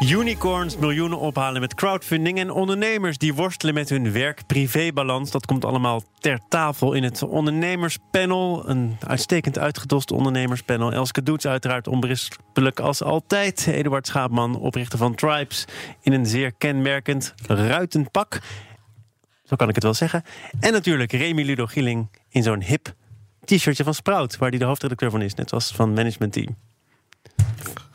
Unicorns miljoenen ophalen met crowdfunding en ondernemers die worstelen met hun werk-privé-balans. Dat komt allemaal ter tafel in het ondernemerspanel. Een uitstekend uitgedost ondernemerspanel. Elske Doets uiteraard onberispelijk als altijd. Eduard Schaapman, oprichter van Tribes, in een zeer kenmerkend ruitenpak. Zo kan ik het wel zeggen. En natuurlijk Remy Ludo Gieling in zo'n hip t-shirtje van Sprout, waar hij de hoofdredacteur van is, net als van het managementteam.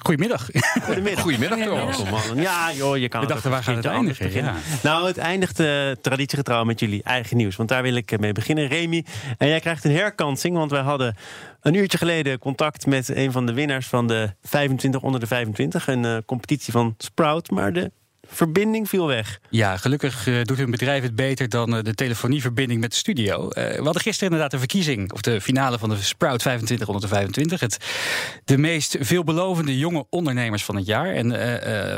Goedemiddag. Goedemiddag. Goedemiddag, Thomas. Ja, joh, je kan We dachten, waar gaat het eindigen? beginnen. Nou, het eindigt uh, traditiegetrouw met jullie eigen nieuws. Want daar wil ik eh, mee beginnen. Remy, en jij krijgt een herkansing. Want wij hadden een uurtje geleden contact met een van de winnaars van de 25 onder de 25. Een uh, competitie van Sprout. Maar de verbinding viel weg. Ja, gelukkig uh, doet hun bedrijf het beter dan uh, de telefonieverbinding met de studio. Uh, we hadden gisteren inderdaad de verkiezing, of de finale van de Sprout 25 onder de 25. Het, de meest veelbelovende jonge ondernemers van het jaar. En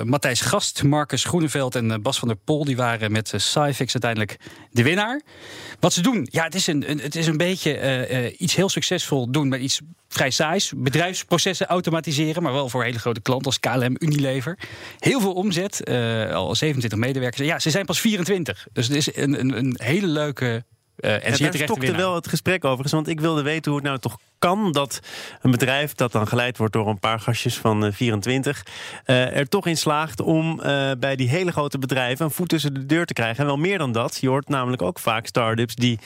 Matthijs Gast, Marcus Groeneveld en Bas van der Pol... die waren met Cyfix uiteindelijk de winnaar. Wat ze doen, ja, het is een, het is een beetje iets heel succesvol doen... met iets vrij saais. Bedrijfsprocessen automatiseren, maar wel voor hele grote klanten als KLM, Unilever. Heel veel omzet, al 27 medewerkers. Ja, ze zijn pas 24. Dus het is een, een, een hele leuke. Uh, en ja, daar stokte wel het gesprek overigens, want ik wilde weten hoe het nou toch kan dat een bedrijf dat dan geleid wordt door een paar gastjes van uh, 24 uh, er toch in slaagt om bij die hele grote bedrijven een voet tussen de deur te krijgen. En wel meer dan dat. Je hoort namelijk ook vaak start-ups die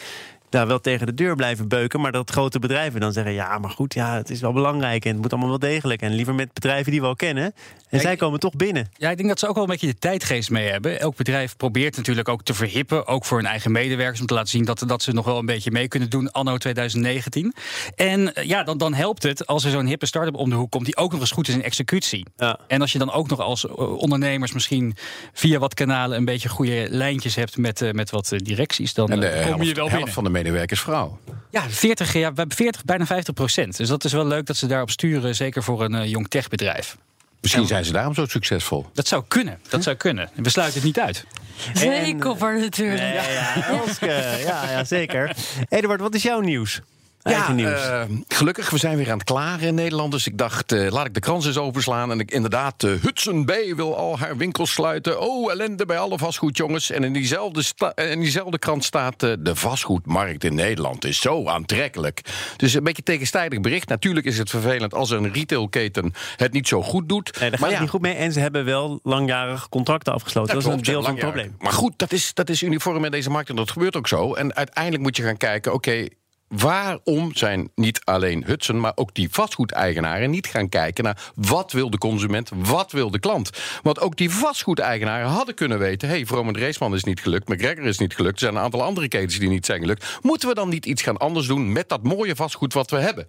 daar wel tegen de deur blijven beuken. Maar dat grote bedrijven dan zeggen: ja, maar goed, ja, het is wel belangrijk en het moet allemaal wel degelijk. En liever met bedrijven die we al kennen. En ja, zij komen toch binnen. Ja, ik denk dat ze ook wel een beetje de tijdgeest mee hebben. Elk bedrijf probeert natuurlijk ook te verhippen, ook voor hun eigen medewerkers, om te laten zien dat, dat ze nog wel een beetje mee kunnen doen anno 2019. En ja, dan, dan helpt het als er zo'n hippe start-up om de hoek komt, die ook nog eens goed is in executie. Ja. En als je dan ook nog als ondernemers misschien via wat kanalen een beetje goede lijntjes hebt met, uh, met wat directies, dan en de uh, kom helft, je wel helft binnen. van de medewerkers vrouw. Ja, 40, ja, we hebben 40, bijna 50 procent. Dus dat is wel leuk dat ze daarop sturen, zeker voor een uh, jong techbedrijf. Misschien zijn ze daarom zo succesvol. Dat zou kunnen, dat zou kunnen. We sluiten het niet uit. Zeker natuurlijk. Ja, ja, Elske, ja, ja, zeker. Eduard, wat is jouw nieuws? Ja, uh, gelukkig, we zijn weer aan het klagen in Nederland. Dus ik dacht, uh, laat ik de krans eens overslaan. En ik, inderdaad, uh, Hudson Bay wil al haar winkels sluiten. Oh, ellende bij alle vastgoedjongens. En in diezelfde, in diezelfde krant staat... de vastgoedmarkt in Nederland is zo aantrekkelijk. Dus een beetje tegenstrijdig bericht. Natuurlijk is het vervelend als een retailketen het niet zo goed doet. Nee, daar gaat het niet goed mee. En ze hebben wel langjarige contracten afgesloten. Dat, dat is een deel van het probleem. Maar goed, dat is, dat is uniform in deze markt en dat gebeurt ook zo. En uiteindelijk moet je gaan kijken, oké... Okay, waarom zijn niet alleen Hudson, maar ook die vastgoedeigenaren niet gaan kijken naar wat wil de consument, wat wil de klant? Want ook die vastgoedeigenaren hadden kunnen weten: hé, hey, Vroom en Reesman is niet gelukt, McGregor is niet gelukt, er zijn een aantal andere ketens die niet zijn gelukt. Moeten we dan niet iets gaan anders doen met dat mooie vastgoed wat we hebben?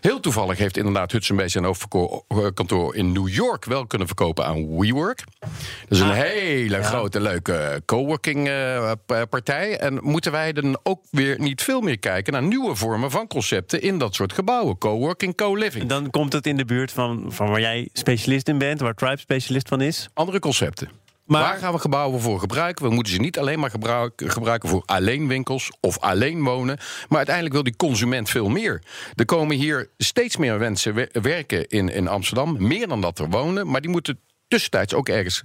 Heel toevallig heeft inderdaad Hudson bij zijn hoofdkantoor in New York wel kunnen verkopen aan WeWork. Dat is een hele ja. grote, leuke coworking uh, partij. En moeten wij dan ook weer niet veel meer kijken naar nieuwe vormen van concepten in dat soort gebouwen. Coworking, co-living. Dan komt het in de buurt van, van waar jij specialist in bent, waar Tribe specialist van is. Andere concepten. Maar, waar gaan we gebouwen voor gebruiken? We moeten ze niet alleen maar gebruiken, gebruiken voor alleen winkels of alleen wonen. Maar uiteindelijk wil die consument veel meer. Er komen hier steeds meer mensen werken in, in Amsterdam. Meer dan dat er wonen. Maar die moeten tussentijds ook ergens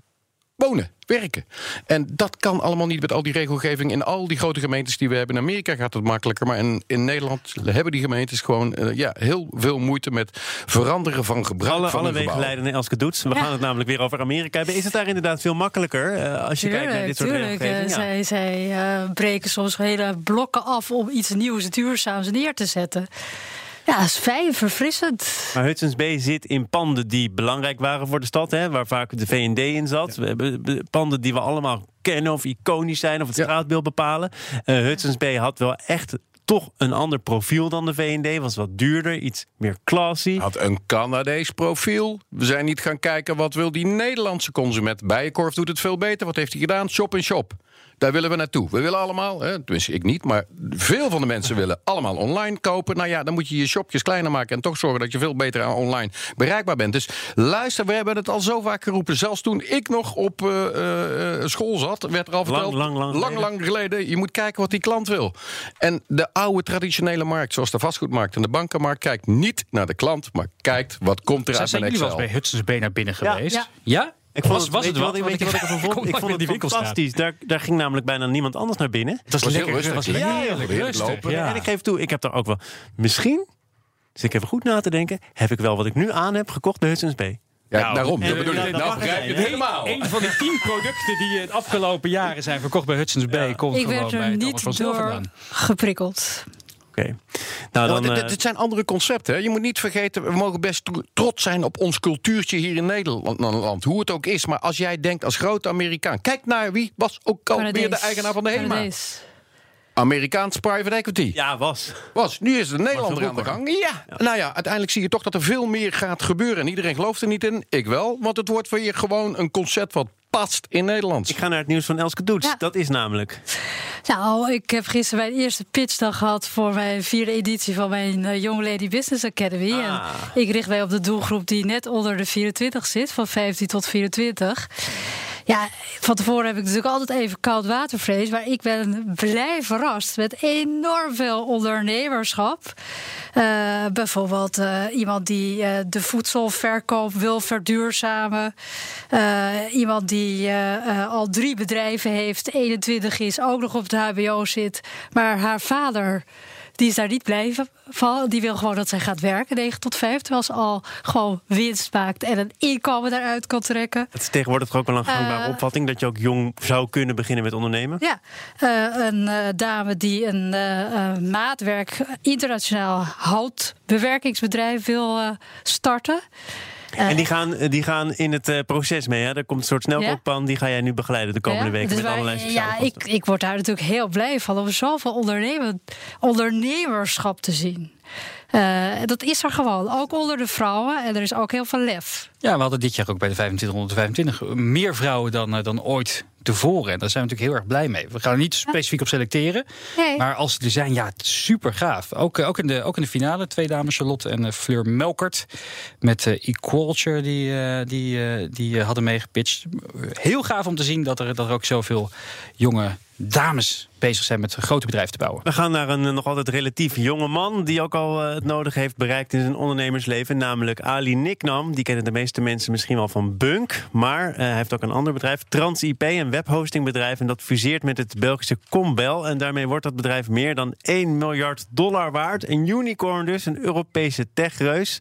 wonen, werken. En dat kan allemaal niet met al die regelgeving. In al die grote gemeentes die we hebben. In Amerika gaat het makkelijker. Maar in, in Nederland hebben die gemeentes gewoon uh, ja, heel veel moeite met veranderen van gebruik alle, van alle een wegen leiden naar Elske Doets. We ja. gaan het namelijk weer over Amerika hebben. Is het daar inderdaad veel makkelijker uh, als je tuurlijk, kijkt naar dit soort tuurlijk. regelgeving? Uh, ja. Zij, zij uh, breken soms hele blokken af om iets nieuws, duurzaams neer te zetten. Ja, dat is fijn, verfrissend. Maar Hudson's Bay zit in panden die belangrijk waren voor de stad, hè, waar vaak de VND in zat. Ja. We hebben panden die we allemaal kennen of iconisch zijn of het ja. straatbeeld bepalen. Uh, Hudson's Bay had wel echt toch een ander profiel dan de VND. Was wat duurder, iets meer classy. Had een Canadees profiel. We zijn niet gaan kijken wat wil die Nederlandse consument. Bijenkorf doet het veel beter. Wat heeft hij gedaan? Shop en shop. Daar willen we naartoe. We willen allemaal, hè, tenminste ik niet, maar veel van de mensen willen allemaal online kopen. Nou ja, dan moet je je shopjes kleiner maken en toch zorgen dat je veel beter online bereikbaar bent. Dus luister, we hebben het al zo vaak geroepen. Zelfs toen ik nog op uh, uh, school zat, werd er al verteld. Lang, lang, lang, lang, lang geleden. Je moet kijken wat die klant wil. En de oude traditionele markt, zoals de vastgoedmarkt en de bankenmarkt, kijkt niet naar de klant, maar kijkt wat komt er uit Zijn mijn jullie Excel. wel eens bij Hudson's Bay naar binnen Ja. geweest? Ja. Ja? Ik vond was, het, was het wat? ik ervan kom vond? Ik nooit vond het die fantastisch. Daar, daar ging namelijk bijna niemand anders naar binnen. Het was lekker, rustig. was Ja, heerlijk heerlijk rustig. lopen. Ja. En ik geef toe, ik heb er ook wel... Misschien, dus ik even goed na te denken... heb ik wel wat ik nu aan heb gekocht bij Hudson's Bay. Ja, Nou, daarom. en- Dat bedoel ja, ik. Nou begrijp je het helemaal. Een van die tien producten die in de afgelopen jaren zijn verkocht bij Hudson's Bay... komt Ik gewoon werd bij er Thomas niet van Zelf door geprikkeld. Oké. Nou, dan... want eh, dit, dit zijn andere concepten. Hè. Je moet niet vergeten, we mogen best tro- trots zijn op ons cultuurtje hier in Nederland. Hoe het ook is. Maar als jij denkt als grote Amerikaan. Kijk naar wie was ook alweer de eigenaar van de HEMA. Canadees. Amerikaans private equity. ja, was. Was. Nu is het Nederlander aan de gang. Ja. Nou ja, uiteindelijk zie je toch dat er veel meer gaat gebeuren. En iedereen gelooft er niet in. Ik wel. Want het wordt weer gewoon een concept wat past in Nederland. Ik ga naar het nieuws van Elske Doets. Ja. Dat is namelijk... Nou, ik heb gisteren mijn eerste pitchdag gehad voor mijn vierde editie van mijn eh, Young Lady Business Academy. Ah. En ik richt mij op de doelgroep die net onder de 24 zit, van 15 tot 24. Ja, van tevoren heb ik natuurlijk altijd even koud watervrees. Maar ik ben blij verrast met enorm veel ondernemerschap. Eh, bijvoorbeeld eh, iemand die eh, de voedselverkoop wil verduurzamen. Iemand die al drie bedrijven heeft, 21 is, ook nog op het HBO zit. Maar haar vader. Die is daar niet blij van. Die wil gewoon dat zij gaat werken, 9 tot 5. Terwijl ze al gewoon winst maakt en een inkomen daaruit kan trekken. Het is tegenwoordig toch ook wel een gangbare Eh. opvatting... dat je ook jong zou kunnen beginnen met ondernemen. Ja, eh, een eh, dame die een maatwerk internationaal houtbewerkingsbedrijf wil starten. Eh, En die gaan, eh, die gaan in het eh, proces mee. Hè? Er komt een soort snelkookpan. Die ga jij nu begeleiden de komende weken. dus Met wij- allerlei Ja, ik, ik word daar natuurlijk heel blij van om zoveel ondernemen, ondernemerschap te zien. Dat is er gewoon, ook onder de vrouwen. En er is ook heel veel lef. Ja, we hadden dit jaar ook bij de 2525 meer vrouwen dan, eh, dan ooit tevoren. En daar zijn we natuurlijk heel erg blij mee. We gaan er niet specifiek op selecteren. Nee. Maar als ze er zijn, ja, super gaaf. Ook, eh, ook, in de, ook in de finale, twee dames, Charlotte en eh, Fleur Melkert. Met eh Equalture, die, eh, die, eh, die eh, hadden meegepitcht. Heel gaaf om te zien dat er, dat er ook zoveel jonge dames bezig zijn met grote bedrijven te bouwen. We gaan naar een eh, nog altijd relatief jonge man... die ook al eh, het nodige heeft bereikt in zijn ondernemersleven. Namelijk Ali Niknam. Die kennen de meeste mensen misschien wel van Bunk. Maar eh, hij heeft ook een ander bedrijf. TransIP, een webhostingbedrijf. En dat fuseert met het Belgische Combel. En daarmee wordt dat bedrijf meer dan 1 miljard dollar waard. Een unicorn dus, een Europese techreus.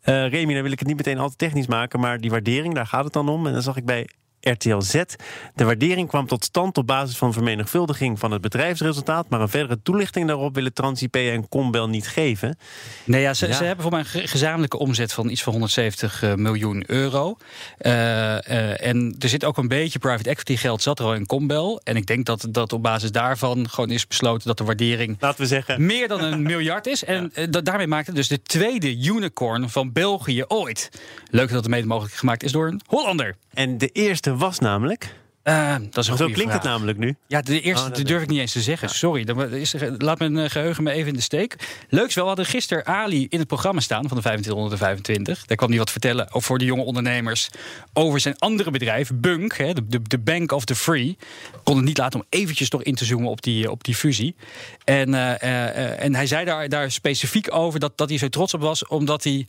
Eh Remy, dan wil ik het niet meteen al te technisch maken... maar die waardering, daar gaat het dan om. En dan zag ik bij RTL Z. De waardering kwam tot stand op basis van vermenigvuldiging van het bedrijfsresultaat. Maar een verdere toelichting daarop willen TransIP en Combel niet geven. Nee, ja, ze, Ja. ze hebben voor mij een ge- gezamenlijke omzet van iets van 170 eh, miljoen euro. Eh, eh, en er zit ook een beetje private equity geld zat er al in Combel. En ik denk dat, dat op basis daarvan gewoon is besloten dat de waardering Laten we zeggen. meer dan een miljard is. En da- daarmee maakt het dus de tweede unicorn van België ooit. Leuk dat het mede mogelijk gemaakt is door een Hollander. En de eerste was namelijk. Eh, dat is een Zo klinkt het namelijk nu. Ja, de eerste Oh, dat durf ik niet eens te zeggen. Sorry. Dan is er, laat mijn eh, geheugen me even in de steek. Leuk is wel, we hadden gisteren Ali in het programma staan van de 2525. Daar kwam hij wat vertellen over voor de jonge ondernemers over zijn andere bedrijf, Bunk, hè, de, de, de Bank of the Free. Kon het niet laten om eventjes toch in te zoomen op die, op die fusie. En, eh, eh, eh, en hij zei daar, daar specifiek over dat, dat hij zo trots op was, omdat hij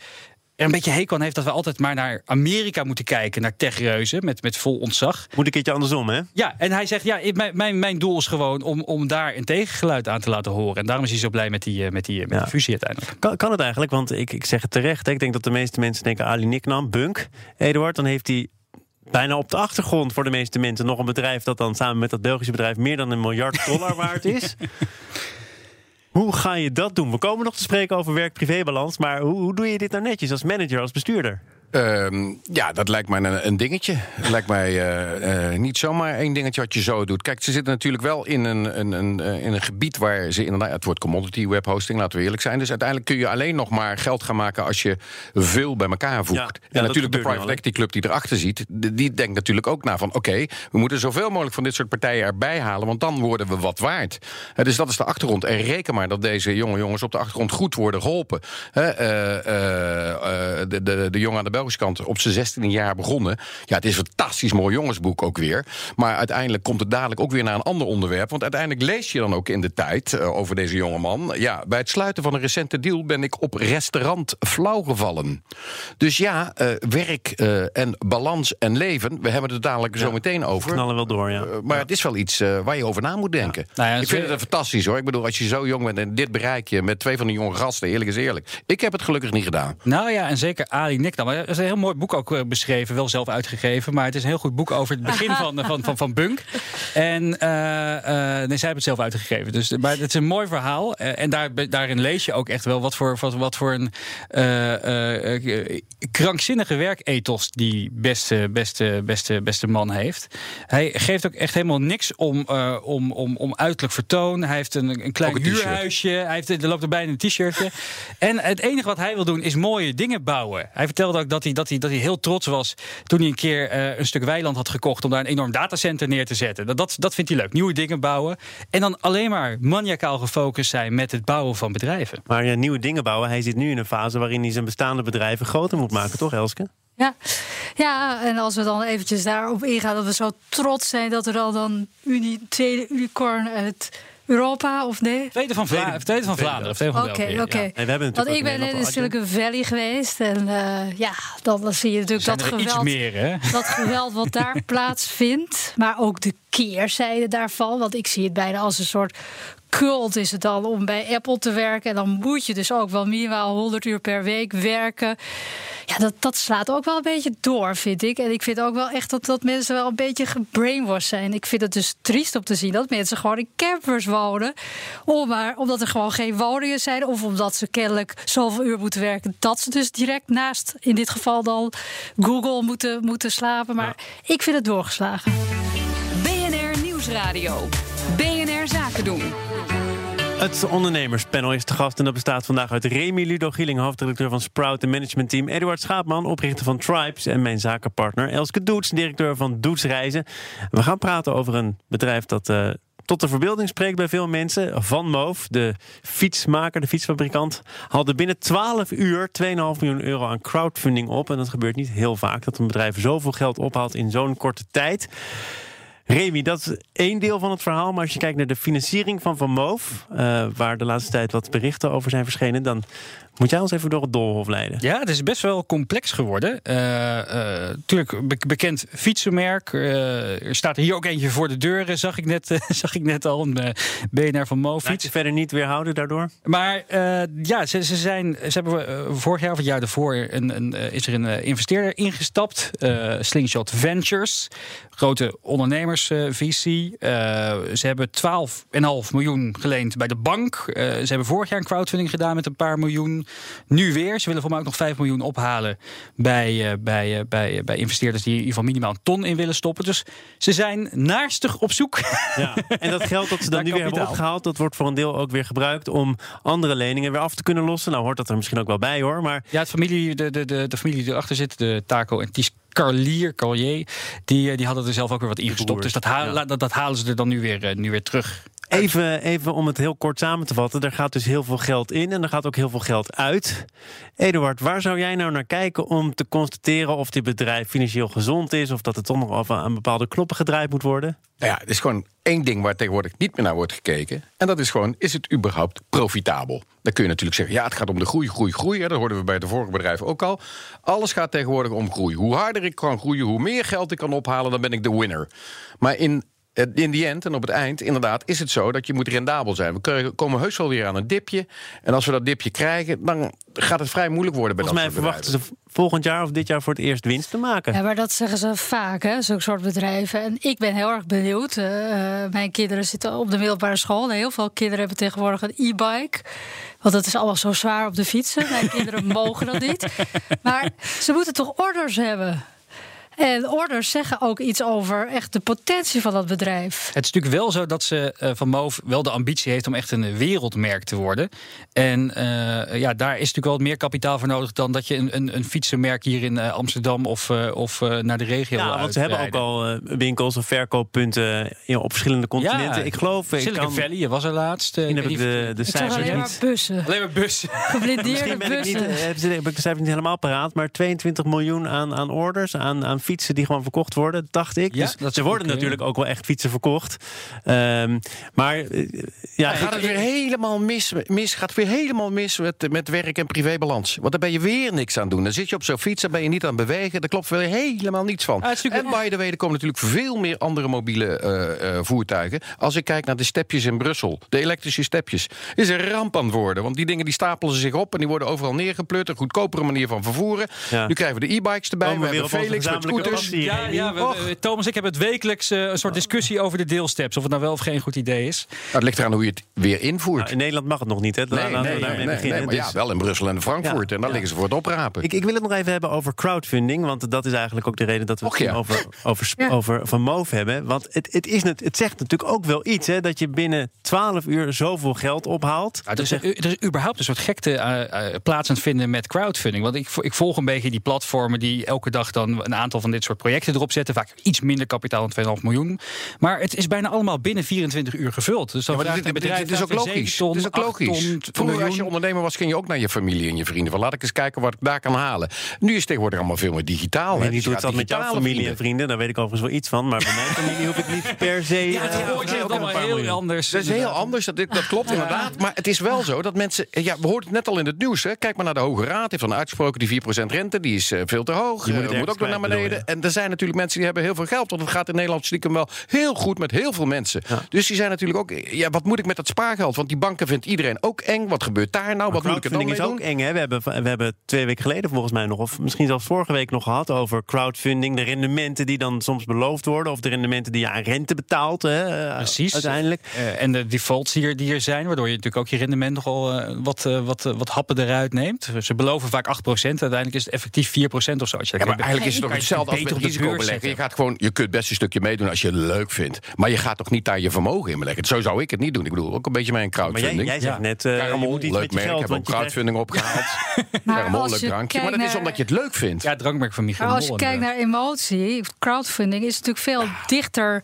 er een beetje hekel aan heeft dat we altijd maar naar Amerika moeten kijken, naar techreuzen met, met vol ontzag. Moet een keertje andersom, hè? Ja, en hij zegt, ja, mijn, mijn, mijn doel is gewoon om, om daar een tegengeluid aan te laten horen. En daarom is hij zo blij met die, eh, met die, met Ja. die fusie uiteindelijk. Kan, kan het eigenlijk? Want ik, ik zeg het terecht. Hè? Ik denk dat de meeste mensen denken Ali Niknam, Bunk. Eduard, dan heeft hij bijna op de achtergrond voor de meeste mensen nog een bedrijf dat dan samen met dat Belgische bedrijf meer dan een miljard dollar waard is. Hoe ga je dat doen? We komen nog te spreken over werk-privébalans, maar hoe, hoe doe je dit nou netjes als manager, als bestuurder? Ehm, ja, dat lijkt mij een, een dingetje. Lijkt mij eh, eh, niet zomaar één dingetje wat je zo doet. Kijk, ze zitten natuurlijk wel in een, een, een, eh, in een gebied waar ze inderdaad... Het wordt commodity webhosting, laten we eerlijk zijn. Dus uiteindelijk kun je alleen nog maar geld gaan maken... als je veel bij elkaar voegt. Ja, en natuurlijk de private equity club die erachter ziet... die die denkt natuurlijk ook na van... oké, we moeten zoveel mogelijk van dit soort partijen erbij halen... want dan worden we wat waard. Dus dat is de achtergrond. En reken maar dat deze jonge jongens op de achtergrond goed worden geholpen. Eh, eh, eh, de, de, de jongen aan de Belgische kant op zijn 16 jaar begonnen. Ja, het is een fantastisch mooi jongensboek ook weer. Maar uiteindelijk komt het dadelijk ook weer naar een ander onderwerp. Want uiteindelijk lees je dan ook in de tijd eh, over deze jonge man. Ja, bij het sluiten van een recente deal ben ik op restaurant flauw gevallen. Dus ja, eh, werk eh, en balans en leven. We hebben het dadelijk zo meteen over. Knallen wel door, ja. Maar het is wel iets waar je over na moet denken. Nou ja, ik vind het fantastisch hoor. Ik bedoel, als je zo jong bent en dit bereik je met twee van die jonge gasten, eerlijk is eerlijk. Ik heb het gelukkig niet gedaan. Nou ja, en zeker Ali Nikdam. Er is een heel mooi boek ook eh, beschreven, wel zelf uitgegeven. Maar het is een heel goed boek over het begin van, van, van, van Bunk. En eh, eh, nee, zij hebben het zelf uitgegeven. Dus, maar het is een mooi verhaal. Eh, en daar, daarin lees je ook echt wel wat voor, wat, wat voor een eh, eh, krankzinnige werkethos die beste, beste, beste, beste man heeft. Hij geeft ook echt helemaal niks om, eh, om, om, om uiterlijk vertoon. Hij heeft een, een klein een huurhuisje. Hij heeft, er loopt erbij in een t-shirtje. en het enige wat hij wil doen is mooie dingen bouwen. Hij vertelde ook dat hij, dat hij, dat hij heel trots was toen hij een keer eh, een stuk weiland had gekocht om daar een enorm datacenter neer te zetten. Dat, dat, dat vindt hij leuk. Nieuwe dingen bouwen. En dan alleen maar maniacaal gefocust zijn met het bouwen van bedrijven. Maar ja, nieuwe dingen bouwen. Hij zit nu in een fase waarin hij zijn bestaande bedrijven groter moet maken, toch, Elske? Ja. ja, en als we dan eventjes daarop ingaan dat we zo trots zijn dat er al dan uni, tweede unicorn uit Europa of nee? Tweede van, Vla Tweede- tweede van Vlaanderen. Tweede van Oké, België, oké. ja. En we hebben Want ik ben in Nederland Silicon Valley geweest en eh, ja, dan, zie je natuurlijk dat iets geweld. meer, hè? dat geweld wat daar plaatsvindt. Maar ook de keerzijde daarvan. Want ik zie het bijna als een soort cult is het dan om bij Apple te werken. En dan moet je dus ook wel minimaal 100 uur per week werken. Ja, dat, dat slaat ook wel een beetje door, vind ik. En ik vind ook wel echt dat, dat mensen wel een beetje gebrainwashed zijn. Ik vind het dus triest om te zien dat mensen gewoon in campers wonen. Om maar, omdat er gewoon geen woningen zijn. Of omdat ze kennelijk zoveel uur moeten werken. Dat ze dus direct naast, in dit geval dan, Google moeten, moeten slapen. Maar ik vind het doorgeslagen. BNR Nieuwsradio. BNR Zaken doen. Het ondernemerspanel is te gast en dat bestaat vandaag uit Remy Ludo Gieling, hoofddirecteur van Sprout en managementteam, Eduard Schaapman, oprichter van Tribes en mijn zakenpartner Elske Doets, directeur van Doets Reizen. We gaan praten over een bedrijf dat eh, tot de verbeelding spreekt bij veel mensen. Van Moof, de fietsmaker, de fietsfabrikant, haalde binnen 12 uur 2,5 miljoen euro aan crowdfunding op. En dat gebeurt niet heel vaak, dat een bedrijf zoveel geld ophaalt in zo'n korte tijd. Remy, dat is één deel van het verhaal. Maar als je kijkt naar de financiering van Van Moof, eh, waar de laatste tijd wat berichten over zijn verschenen, dan moet jij ons even door het doolhof leiden. Ja, het is best wel complex geworden. Natuurlijk, bekend fietsenmerk. Eh, er staat er hier ook eentje voor de deur, eh, zag ik net, eh, zag ik net al. Een eh, BNR van Mo Laat fiets. je verder niet weerhouden daardoor? Maar eh, ja, ze, ze, zijn, ze hebben eh, vorig jaar of het jaar daarvoor een, een, eh, is er een eh, investeerder ingestapt. eh, Slingshot Ventures, grote ondernemersvisie. Eh, ze hebben 12,5 miljoen geleend bij de bank. Eh, ze hebben vorig jaar een crowdfunding gedaan met een paar miljoen. Nu weer. Ze willen voor mij ook nog 5 miljoen ophalen bij, eh, bij, eh, bij, eh, bij investeerders die in ieder geval minimaal een ton in willen stoppen. Dus ze zijn naarstig op zoek. Ja. En dat geld dat ze dan nu weer hebben opgehaald, dat wordt voor een deel ook weer gebruikt om andere leningen weer af te kunnen lossen. Nou hoort dat er misschien ook wel bij hoor. Maar Ja, het familie, de, de, de, de familie die erachter zit, de Taco en Ties Carlier, Carlier, die, die hadden er zelf ook weer wat ingestopt. Dus dat, ja. dat, dat halen ze er dan nu weer, nu weer terug. Even, even om het heel kort samen te vatten. Er gaat dus heel veel geld in en er gaat ook heel veel geld uit. Eduard, waar zou jij nou naar kijken om te constateren of dit bedrijf financieel gezond is... of dat het toch nog aan bepaalde knoppen gedraaid moet worden? Nou ja, er is gewoon één ding waar tegenwoordig niet meer naar wordt gekeken. En dat is gewoon, is het überhaupt profitabel? Dan kun je natuurlijk zeggen, ja, het gaat om de groei, groei, groei. Dat hoorden we bij de vorige bedrijf ook al. Alles gaat tegenwoordig om groei. Hoe harder ik kan groeien, hoe meer geld ik kan ophalen, dan ben ik de winner. Maar in in die end en op het eind, inderdaad, is het zo dat je moet rendabel zijn. We komen heus wel weer aan een dipje. En als we dat dipje krijgen, dan gaat het vrij moeilijk worden bij Volgens mij dat soort verwachten ze volgend jaar of dit jaar voor het eerst winst te maken. Ja, maar dat zeggen ze vaak, hè, zulke soort bedrijven. En ik ben heel erg benieuwd. Eh, eh, mijn kinderen zitten op de middelbare school. En heel veel kinderen hebben tegenwoordig een e-bike. Want dat is allemaal zo zwaar op de fietsen. Mijn kinderen mogen dat niet. Maar ze moeten toch orders hebben. En orders zeggen ook iets over echt de potentie van dat bedrijf. Het is natuurlijk wel zo dat ze eh, van Move wel de ambitie heeft om echt een wereldmerk te worden. En eh, ja, daar is natuurlijk wel wat meer kapitaal voor nodig dan dat je een, een, een fietsenmerk hier in eh, Amsterdam of, eh, of eh, naar de regio. Ja, wil want ze hebben ook al eh, winkels of verkooppunten ja, op verschillende continenten. Ja, ik geloof, ik Silicon kan, Valley was er laatst. eh, misschien heb ik de, de cijfers alleen maar niet. bussen. Alleen maar bussen. Geblindeerde Misschien ben ik, niet, bussen. heb ze- heb ik de cijfers niet helemaal paraat, maar 22 miljoen aan, aan orders, aan, aan fietsen die gewoon verkocht worden, dacht ik. Ja, dus dat er worden natuurlijk ook wel echt fietsen verkocht. Ehm, maar eh, ja, Gaat het weer helemaal mis, mis, gaat het weer helemaal mis met, met werk- en privébalans? Want daar ben je weer niks aan doen. Dan zit je op zo'n fiets, dan ben je niet aan het bewegen. Daar klopt weer helemaal niets van. Ah, en by the way, er komen natuurlijk veel meer andere mobiele eh, eh, voertuigen. Als ik kijk naar de stepjes in Brussel, de elektrische stepjes, is een ramp aan het worden. Want die dingen die stapelen zich op en die worden overal neergeplut. Een goedkopere manier van vervoeren. Ja. Nu krijgen we de e-bikes erbij. Komen we hebben Felix met scooters. Ja, ja we- we- Thomas, ik heb het wekelijks eh, een soort discussie over de deelsteps. Of het nou wel of geen goed idee is. Nou, het ligt eraan hoe je het weer invoert. Nou, in Nederland mag het nog niet, hè? Nee, nee, nee, daarmee nee, beginnen. nee, maar Dus- ja, wel in Brussel en Frankfurt. Ja, en daar ja. liggen ze voor het oprapen. Ik, ik wil het nog even hebben over crowdfunding. Want dat is eigenlijk ook de reden dat we het Och, ja. over, over, over Van Moof hebben. Want het, het, is, net- het zegt natuurlijk ook wel iets, hè? Dat je binnen 12 uur zoveel geld ophaalt. Er, is, er is überhaupt een soort gekte plaats aan het vinden met crowdfunding. Want ik, ik volg een beetje die platformen die elke dag dan een aantal van dit soort projecten erop zetten. Vaak iets minder kapitaal dan 2,5 miljoen. Maar het is bijna allemaal binnen 24 uur gevuld. Dus dan Ja, dit, dit- bedrijf dit is ook weer logisch. 7 Dit is ook ton, 8 logisch. ton, Vroeger als je ondernemer was, ging je ook naar je familie en je vrienden. Van laat ik eens kijken wat ik daar kan halen. Nu is het tegenwoordig allemaal veel meer digitaal. Ik hè. weet niet hoe je het zat gaat met jouw familie en vrienden. Daar weet ik overigens wel iets van. Maar bij mijn familie hoef ik niet per se... Ja, het eh, hoort je ook allemaal een paar heel miljoen. anders. Dat is heel anders, dat, dat klopt inderdaad. Maar het is wel zo dat mensen... Ja, we hoorden het net al in het nieuws. Hè. Kijk maar naar de Hoge Raad. heeft dan uitgesproken die 4% rente. Die is eh, veel te hoog. Je moet Eh, het moet ook nog naar kwijt, beneden. En er zijn natuurlijk mensen die hebben heel veel geld. Want het gaat in Nederland stiekem wel heel goed met heel veel mensen. Dus die zijn natuurlijk ook... Ja, wat moet ik met dat spaargeld? Want die banken vindt iedereen ook eng. Wat gebeurt daar nou? Wat moet ik er dan crowdfunding mee is doen? ook eng. Hè? We, hebben, we hebben twee weken geleden volgens mij nog, of misschien zelfs vorige week nog gehad over crowdfunding. De rendementen die dan soms beloofd worden, of de rendementen die je aan rente betaalt. Hè, eh, Precies. Uiteindelijk. Eh, en de defaults die er, die er zijn, waardoor je natuurlijk ook je rendement nogal eh, wat, wat, wat happen eruit neemt. Ze beloven vaak 8%, uiteindelijk is het effectief 4% of zo. Als je Ja, maar eigenlijk is het toch je hetzelfde als met. Je gaat gewoon, je kunt best een stukje meedoen als je het leuk vindt. Maar je gaat toch niet daar je vermogen in beleggen. Zo zou ik het niet doen. Ik bedoel, ook een beetje mijn Maar jij, crowdfunding. jij zegt Ja. net, eh iets leuk merk, geld. hebben ook Want je krijgt- crowdfunding opgehaald. Als leuk je drankje. Maar kijkt dat is naar- omdat je het leuk vindt. Ja, het drankmerk van Michael Maar als je kijkt naar emotie, crowdfunding is natuurlijk veel dichter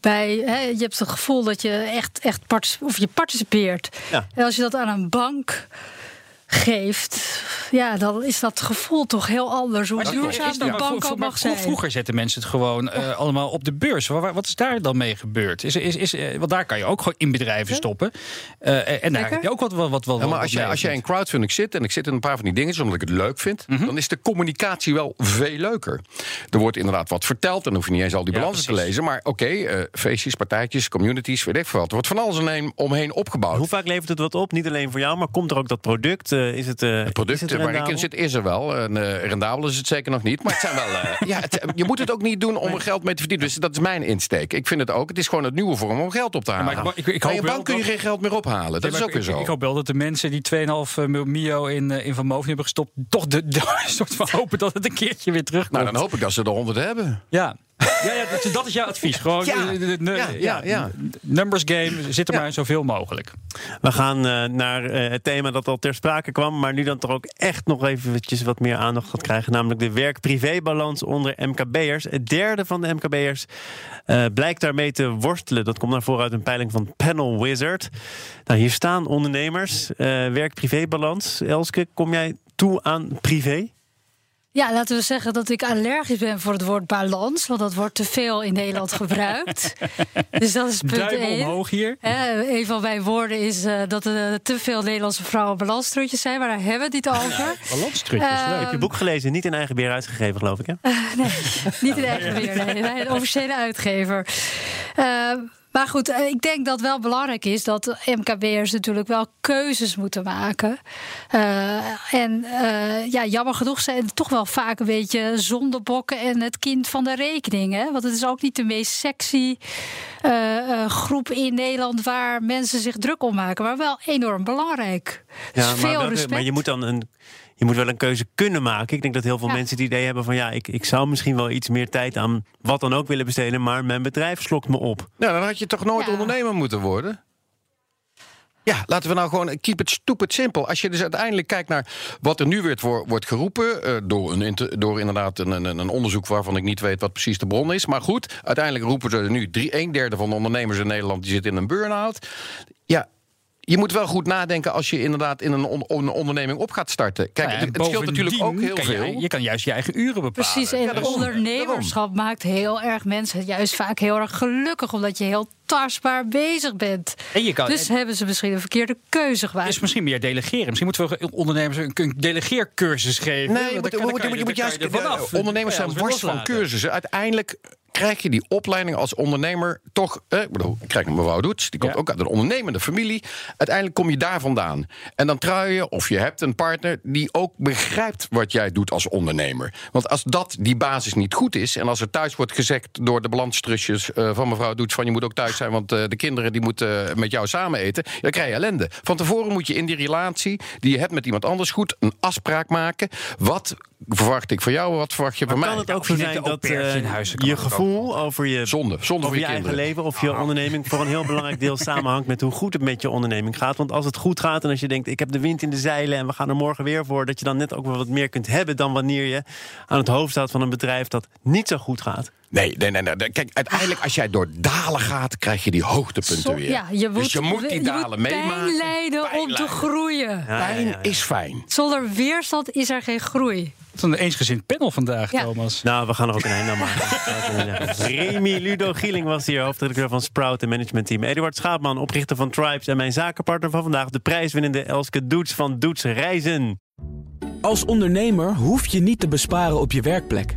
bij. Hè, je hebt het gevoel dat je echt, echt of je participeert. Ja. En als je dat aan een bank geeft, ja, dan is dat gevoel toch heel anders. Hoe Maar duurzaam de bank ook mag zijn. Vroeger zetten mensen het gewoon eh, allemaal op de beurs. Wa- wa- Wat is daar dan mee gebeurd? Is, is, is, eh, want daar kan je ook gewoon in bedrijven stoppen. Eh, en daar heb je ook wat, wat, wat, wat Ja, maar als, jij, als jij in crowdfunding zit, en ik zit in een paar van die dingen omdat ik het leuk vind, Mhm. dan is de communicatie wel veel leuker. Er wordt inderdaad wat verteld, dan hoef je niet eens al die Ja, balansen te lezen. Maar oké, eh, feestjes, partijtjes, communities, weet ik veel wat. Er wordt van alles omheen, omheen opgebouwd. Hoe vaak levert het wat op? Niet alleen voor jou, maar komt er ook dat product? Eh, is het, eh, Het product is het waar ik in zit is er wel. En, eh, rendabel is het zeker nog niet. Maar het zijn wel. eh, ja, het- je moet het ook niet doen om er geld mee te verdienen. Dus dat is mijn insteek. Ik vind het ook. Het is gewoon het nieuwe vorm om geld op te halen. maar ik- ik- ik Bij hoop een wel bank kun je dat- geen geld meer ophalen. Dat Ja, is ook weer ik- zo. Ik, hoop wel dat de mensen die 2,5 mio in, eh, in Van Moof hebben gestopt... toch de, de soort van hopen dat het een keertje weer terugkomt. nou, dan hoop ik dat ze er 100 hebben. Ja. Ja, ja dat, dat is jouw advies. Gewoon Ja. eh, Ja, ja, ja. numbers game, zit er Ja. maar zoveel mogelijk. We gaan eh, naar eh, het thema dat al ter sprake kwam, maar nu dan toch ook echt nog eventjes wat meer aandacht gaat krijgen, namelijk de werk-privé-balans onder MKB'ers. Het derde van de MKB'ers eh, blijkt daarmee te worstelen. Dat komt naar voren uit een peiling van Panel Wizard. Nou, hier staan ondernemers, eh, werk-privé-balans. Elske, kom jij toe aan privé? Ja, laten we zeggen dat ik allergisch ben voor het woord balans. Want dat wordt te veel in Nederland gebruikt. dus dat is punt Duim één. omhoog hier. Hè, een van mijn woorden is eh, dat er te veel Nederlandse vrouwen balanstrutjes zijn. Maar daar hebben we het niet over. Balanstrutjes, Eh, leuk. Heb je boek gelezen? Niet in eigen beheer uitgegeven, geloof ik, hè? Nee, niet in eigen beheer. Nee, nee, een officiële uitgever. Uh, maar goed, eh, ik denk dat wel belangrijk is dat MKB'ers natuurlijk wel keuzes moeten maken. Uh, en uh, ja, jammer genoeg zijn het toch wel vaak een beetje zondebokken en het kind van de rekening. Hè? Want het is ook niet de meest sexy groep in Nederland waar mensen zich druk om maken, maar wel enorm belangrijk. Ja, dus veel respect. maar je moet dan een je moet wel een keuze kunnen maken. Ik denk dat heel veel mensen het idee hebben van ja, ik, ik zou misschien wel iets meer tijd aan wat dan ook willen besteden, maar mijn bedrijf slokt me op. Nou, dan had je toch nooit ondernemer moeten worden? Ja, laten we nou gewoon keep it stupid simpel. Als je dus uiteindelijk kijkt naar wat er nu weer wordt geroepen... Uh, door, een, door inderdaad een, een, een, onderzoek waarvan ik niet weet wat precies de bron is. Maar goed, uiteindelijk roepen ze nu drie, een derde van de ondernemers in Nederland... die zit in een burn-out. Ja, je moet wel goed nadenken als je inderdaad in een, onderneming op gaat starten. Kijk, nou het, scheelt natuurlijk ook heel veel. Je, je, kan juist je eigen uren bepalen. Precies, en ondernemerschap maakt heel erg mensen juist vaak heel erg gelukkig, omdat je heel tastbaar bezig bent. En je kan, dus hebben ze misschien een verkeerde keuze gemaakt. Is misschien meer delegeren. Misschien moeten we ondernemers een delegeercursus geven. Nee, je moet, je, moet, je, juist. Ondernemers zijn worst van cursussen. Uiteindelijk krijg je die opleiding als ondernemer toch. Eh, ik bedoel, ik krijg een mevrouw Doets, die komt ook uit een ondernemende familie. Uiteindelijk kom je daar vandaan. En dan trui je, of je hebt een partner die ook begrijpt wat jij doet als ondernemer. Want als dat die basis niet goed is, en als er thuis wordt gezegd door de balanstrusjes uh, van mevrouw Doets: van je moet ook thuis zijn, want uh, de kinderen die moeten met jou samen eten, dan krijg je ellende. Van tevoren moet je in die relatie die je hebt met iemand anders goed een afspraak maken. Wat verwacht ik van jou, wat verwacht je van mij? Kan het ook zo zijn dat uh, je gevoel over je, zonde, zonde over je, je eigen leven of je onderneming voor een heel belangrijk deel samenhangt met hoe goed het met je onderneming gaat? Want als het goed gaat en als je denkt, ik heb de wind in de zeilen en we gaan er morgen weer voor, dat je dan net ook wel wat meer kunt hebben dan wanneer je aan het hoofd staat van een bedrijf dat niet zo goed gaat. Nee, nee, nee, nee. Kijk, uiteindelijk als jij door dalen gaat, krijg je die hoogtepunten weer. Ja, je moet, dus je moet die dalen meemaken. Pijn lijden om te groeien. pijn is fijn. Zonder weerstand is er geen groei. Het is een eensgezind panel vandaag, Thomas. Nou, we gaan er ook een einde aan maken. Remy Ludo Gieling was hier, hoofdredacteur van Sprout en Management Team. Eduard Schaapman, oprichter van Tribes en mijn zakenpartner van vandaag, de prijswinnende Elske Doets van Doets Reizen. Als ondernemer hoef je niet te besparen op je werkplek.